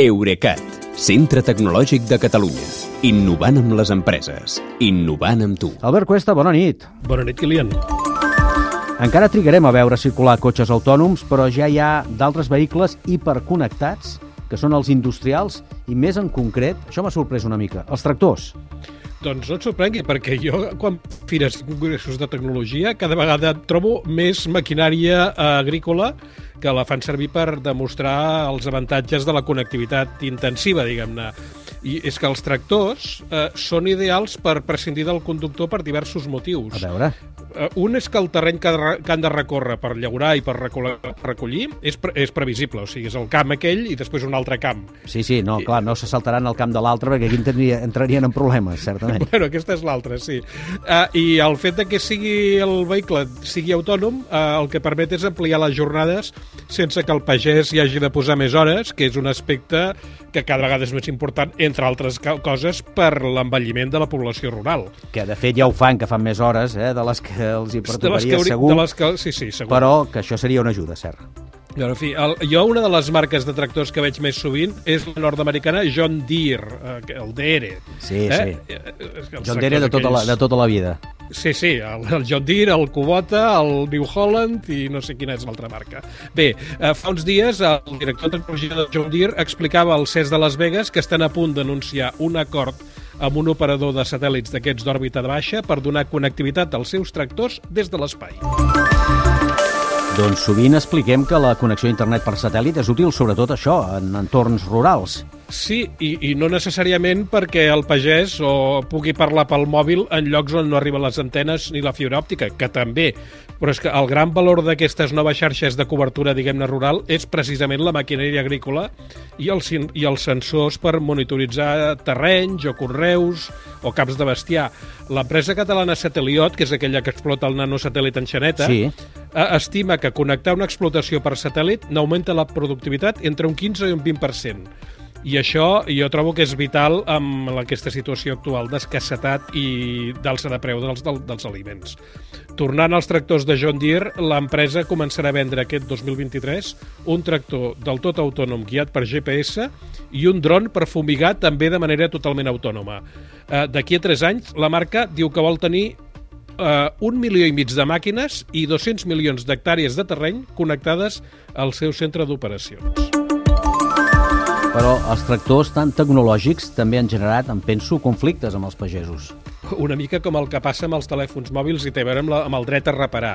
Eurecat, centre tecnològic de Catalunya. Innovant amb les empreses. Innovant amb tu. Albert Cuesta, bona nit. Bona nit, Kilian. Encara trigarem a veure circular cotxes autònoms, però ja hi ha d'altres vehicles hiperconnectats, que són els industrials, i més en concret, això m'ha sorprès una mica, els tractors. Doncs no et sorprengui, perquè jo, quan fires congressos de tecnologia, cada vegada trobo més maquinària eh, agrícola que la fan servir per demostrar els avantatges de la connectivitat intensiva, diguem-ne. I és que els tractors eh, són ideals per prescindir del conductor per diversos motius. A veure. Uh, un és que el terreny que, que han de recórrer per llaurar i per recollir és, pre és previsible, o sigui, és el camp aquell i després un altre camp. Sí, sí, no, clar, no se saltaran al camp de l'altre perquè aquí entrarien, entrarien en problemes, certament. bueno, aquesta és l'altra, sí. Uh, I el fet de que sigui el vehicle sigui autònom, uh, el que permet és ampliar les jornades sense que el pagès hi hagi de posar més hores, que és un aspecte que cada vegada és més important, entre altres coses, per l'envelliment de la població rural. Que, de fet, ja ho fan, que fan més hores, eh, de les que els hi pertocaria, hauria, segur. De les que, sí, sí, segur. Però que això seria una ajuda, cert. Però, en fi, el, jo una de les marques de tractors que veig més sovint és la nord-americana John Deere, eh, el DR. Sí, eh? sí. Els John Deere de tota, la, de tota la vida. Sí, sí, el, el John Deere, el Kubota, el New Holland i no sé quina és l'altra marca. Bé, eh, fa uns dies el director de tecnologia de John Deere explicava al CES de Las Vegas que estan a punt d'anunciar un acord amb un operador de satèl·lits d'aquests d'òrbita baixa per donar connectivitat als seus tractors des de l'espai. Doncs sovint expliquem que la connexió a internet per satèl·lit és útil sobretot això, en entorns rurals. Sí, i, i no necessàriament perquè el pagès o pugui parlar pel mòbil en llocs on no arriben les antenes ni la fibra òptica, que també. Però és que el gran valor d'aquestes noves xarxes de cobertura, diguem-ne, rural és precisament la maquinària agrícola i els, i els sensors per monitoritzar terrenys o correus o caps de bestiar. L'empresa catalana Sateliot, que és aquella que explota el nanosatèl·lit en Xaneta, sí. estima que connectar una explotació per satèl·lit n'augmenta la productivitat entre un 15 i un 20%. I això jo trobo que és vital amb aquesta situació actual d'escassetat i d'alça de preu dels, dels aliments. Tornant als tractors de John Deere, l'empresa començarà a vendre aquest 2023 un tractor del tot autònom guiat per GPS i un dron per fumigar també de manera totalment autònoma. Eh, D'aquí a 3 anys, la marca diu que vol tenir eh, un milió i mig de màquines i 200 milions d'hectàrees de terreny connectades al seu centre d'operacions. Però els tractors tan tecnològics també han generat, em penso, conflictes amb els pagesos. Una mica com el que passa amb els telèfons mòbils i té a veure amb, la, amb el dret a reparar.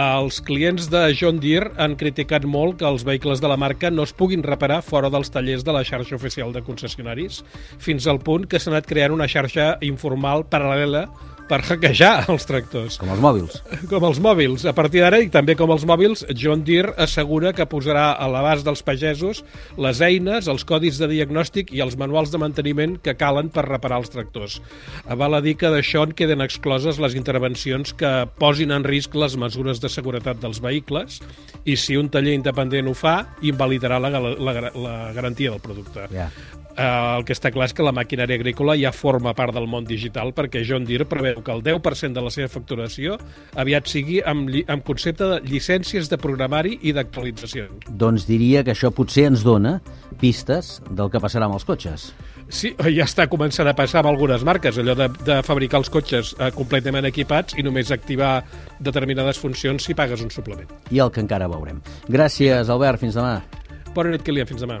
Els clients de John Deere han criticat molt que els vehicles de la marca no es puguin reparar fora dels tallers de la xarxa oficial de concessionaris, fins al punt que s'ha anat creant una xarxa informal paral·lela per hackejar els tractors. Com els mòbils. Com els mòbils. A partir d'ara, i també com els mòbils, John Deere assegura que posarà a l'abast dels pagesos les eines, els codis de diagnòstic i els manuals de manteniment que calen per reparar els tractors. Val a dir que d'això en queden excloses les intervencions que posin en risc les mesures de seguretat dels vehicles i si un taller independent ho fa, invalidarà la, la, la, la garantia del producte. Yeah. Eh, el que està clar és que la maquinària agrícola ja forma part del món digital perquè John Deere preveu que el 10% de la seva facturació aviat sigui amb, amb concepte de llicències de programari i d'actualització. Doncs diria que això potser ens dona pistes del que passarà amb els cotxes. Sí, ja està començant a passar amb algunes marques, allò de, de fabricar els cotxes eh, completament equipats i només activar determinades funcions si pagues un suplement. I el que encara veurem. Gràcies, Albert. Fins demà. Bona nit, Kilian. Fins demà.